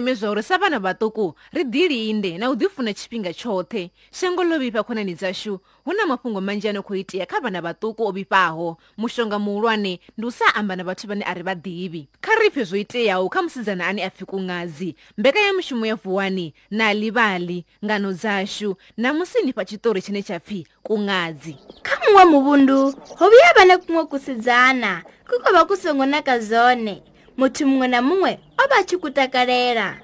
ndeme zvauri sa vanhu vatoku ri dhilinde na u dhipfuna tshifhinga tshoṱhe shango lovhifha khonani dzashu hu na mafhungo manji ano khou itea kha vhana vhaṱuku o vhifhaho mushonga muhulwane ndi u sa amba na vhathu vhane a ri vhaḓivhi kha ri pfhe zwo iteaho kha musidzana ane a pfhikuṅazi mbekanyamushumo ya vuwani na livali ngano dzashu na musi ni fha tshiṱori tshine tsha pfhi kuṅazi kha muṅwe muvundu ho vhuya vha na kuṅwe kusidzana ku kho vha ku songo naka zone muthu muṅwe na muṅwe o vha tshi ku takalela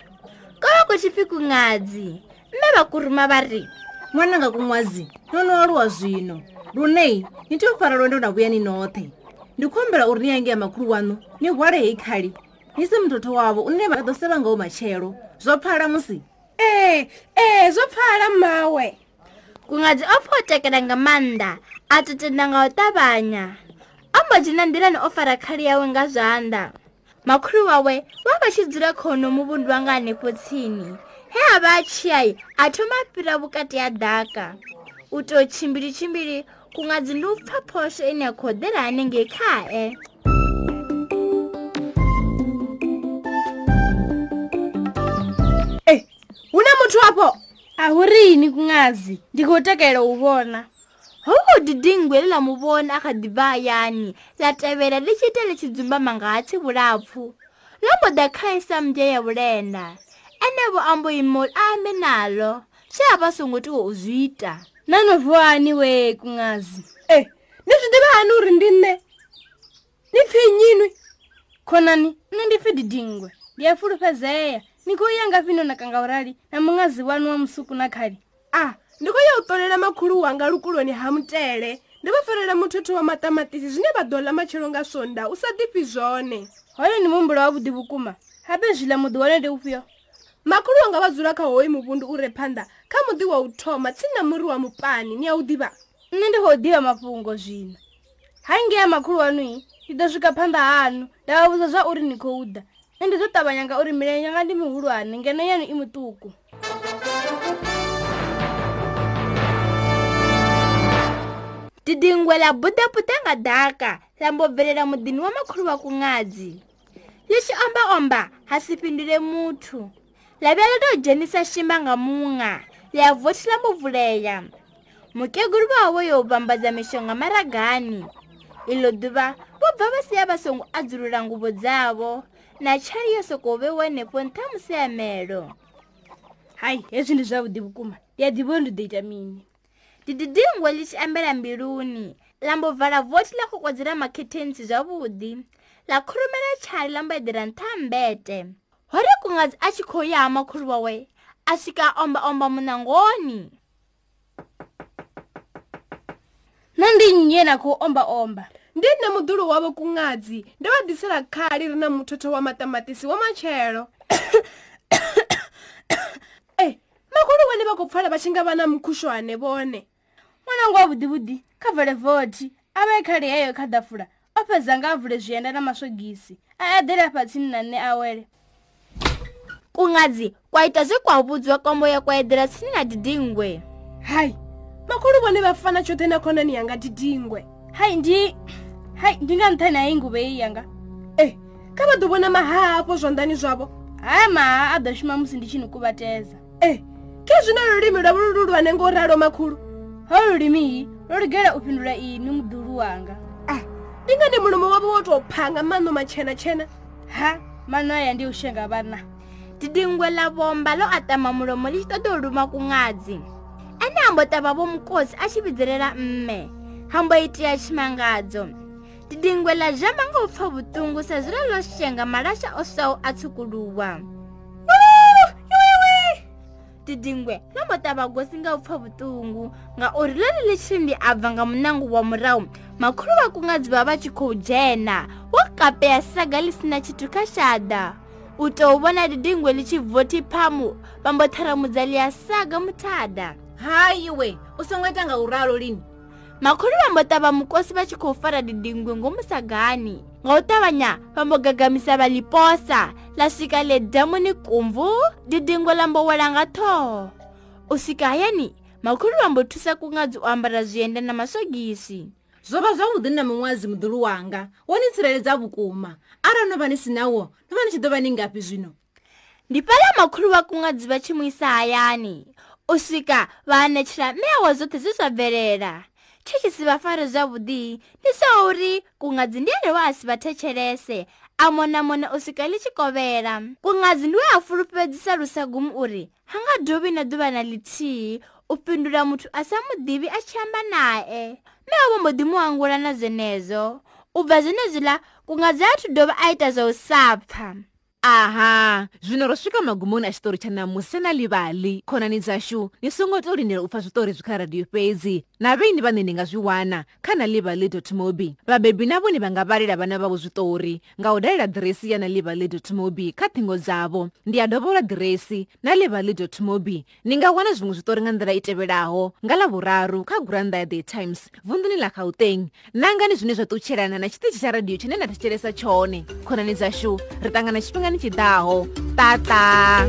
ko vha ku tshi pfi ku ṅadzi mme vha ku ruma va ri ṅwana nga ku ṅwazi no no aluwa zwino lunei ni tea u fara lwendo na vhuya ni noṱhe ndi khou ambela uri ni yange ya makhulu wanu ni hwale hei khali ni si muthotho wavho une vha ḓo sevha ngaho matshelo zwo pfala musi ee ee zwo pfala mawe kuṅadzi o pfa o takala nga maanḓa a tetenda nga u ṱavhanya o mbo dzhina nḓilani o fara khali yawe nga zwanḓa makhulu wawe wavachidzura khono muvundu wanga hanefo tsini he ava achiyai athoma apira vukati ya dhaka uto chimbiri chimbiri kungadzi ndiupfa posho ine khodhera anenge khae huna muthu wapo ahuriini kungazi ndikutekele uvona hoko didingwe ḽi ḽa muvhoni a kha ḓi bva hayani ḽa tevhela ḽi tshi ita ḽi tshi dzumbama nga hatsi vhulapfu ḽo mbo ḓa khaisa mbya ya vhulenda enevho ambo imo ambe naḽo tshe a vha songo tiwa u zwi ita na no vuwani we kuṅazi e eh, ni zwi ḓivha hani uri ndi nne ni pfhi nyinwi khonani nṋe ndi pfhi didingwe ndi a fulufhedzea ni khou ya ngafhi no naka nga urali na muṅazi wanu wa musuku na khali a ah, ndi khou ya u ṱolela makhulu wanga lukuloni ha mutele ndi vha farela muthetho wa maṱamaṱisi zwine vha ḓo ḽa matshelo nga swonda u sa ḓifhi zwone hoyo ni muhumbulo wavhuḓi vhukuma habe zwiḽa muḓi wone ndi ufhio makhulu wanga vha dzula kha hoyi muvundu u re phanḓa kha muḓi wa u thoma tsina muri wa mupani ni ya u ḓivha nṋe ndi khou ḓivha mafhungo zwino haingeya makhulu wanui ndi ḓo swika phanḓa hanu nda vha vhudza zwa uri ni khou ḓa ndi ḓo ṱavhanya nga uri milenyanga ndi mihulwane ngeno yanu i muṱuku didingwela budebudanga daka lambobvelela mudini wa makhulu wa kun'adzi lixi ombaomba ha siphindile muthu lavela to dzenisa ximanga mun'a ya vhothi lambovuleya mukeguru vawo yo vambaza mixonga maragani ilo duva vo bva va siya va songu a dzurula nguvo dzavo na chari yo soko vewenepo nthamusiyamelo hayi hezwi ndi zvavudi vukuma ya divoni ndi do ita mini ndididingwe li tshi ambela mbiluni ḽa mbo bvala voti ḽa kokodzela makhethentsi zwavhuḓi ḽa khurumela tshali ḽa mbo eḓira nṱha mbete hore kungadzi a tshi khou ya ha makhulu wawe a swika a omba omba munangoni na ndi nnye na khou omba omba ndi nne mudulu wavho kungadzi ndi vha ḓisela khali ri na muthotho wa maṱamaṱisi wa matshelo e makhulu wane vha khou pfala vha tshi nga vha na mukhushwane vhone mwanangu wavudivudi kha vhale vothi a vha i khale yayo kha dafula o fhedza nga a vule zwienda na maswogisi a eḓele afha tsini na nṋe awele kuṅadzi kwa ita zwe kwa vhudzwa kombo ya kwa eḓela tsini na didingwe hai makhulu vhone vha fana tshoṱhe na khonani yanga didingwe hai ndi hai ndi nga nṱhani hai nguve ei yanga e kha vha ḓo vhona mahaha afho zwanḓani zwavho haya maha a ḓo shuma musi ndi tshi ni kuvhateza e eh, khezwi no lulimi lwa vhululu lwane ngo ralo makhulu holulimi lolugera upindula inu ni mudulu wanga ah lingani mulumu wavo wotophanga mano matshena-tshena ha mano ndi ushenga vana didingwe la vomba lo atama mulomo li tshi ṱoḓa u luma kuṅadzi ene hambo ṱavha vho mukosi a tshi mme hambo itea tshimangadzo didingwe la zhamba nga u pfa vhuṱungu lo shenga malasha o a tsukuluwa didingwe na motabagosi nga u pfha vutungu ngauri leri li tshiri ndi a bva nga munango wa murahu makhulu vha kungadzi va vha tshi khou dzhena wo kapeya saga li si na tshithu kha shada u tou vona didingwe li tshi vothi phamu vambotharamudza ḽi ya saga muthada hayiwe u songo ita nga u ralo lini makuru vambota vamukosi va tshi khou fara didingwe ngomu sagani nga u ṱavhanya vha mbo gagamisa vha liposa ḽa swika ḽe damuni kumvu didingwe ḽa mbo wela nga ṱhoho u swika hayani makhulu vha mbo thusa kungadzi u ambara zwienda na maswogisi zwo vha zwavhuḓi na muṅwadzi muḓulu wanga wo ni tsireledza vhukuma arali no vha ni si nawo no vha ni tshi ḓo vha ni ngafhi zwino ndi fhaḽa makhulu wa kungadzi vha tshi mu isa hayani u swika vha anetshela meawa zwoṱhe zwe zwa bvelela tshitshisi vhafare zwavhuḓi ndi so uri kunga dzi ndiyerewa a si vhathetshelese a mona mona u swika ḽi tshi kovhela kunga dzi ndi we a fulufhedzisa lusagumu uri ha nga dovhi na ḓuvha na ḽithihi u fhindula muthu a sa mu ḓivhi a tshi amba nae me wo vho mbo ḓi muangula na zwenezo u bva zwenezwi ḽa kunga dzi athu dovha a ita zwa u sapfa aha zvino ro svika magumoni a xitori xa namusi na livali khonani dzaxu ni songo to rinela u pfa switori bya ka radiyo fezi na vini va nini nga swi wana kha na livali mobi vabebi na voni va nga valela vana vavo switori nga u dalela diresi ya na livali mobi kha thingo dzavo ndi ya dovola diresi na livali mobi ni nga wana zvin'we switori nga ndlela i tevelaho nga lavuraru kha guranda ya the times vundzuni la gauteng nangani zvine zva tuchelana na xitichi xa radiyo xine na tichelesa chone khonani dzaxu ri tangana xipingani 一道哦，哒哒。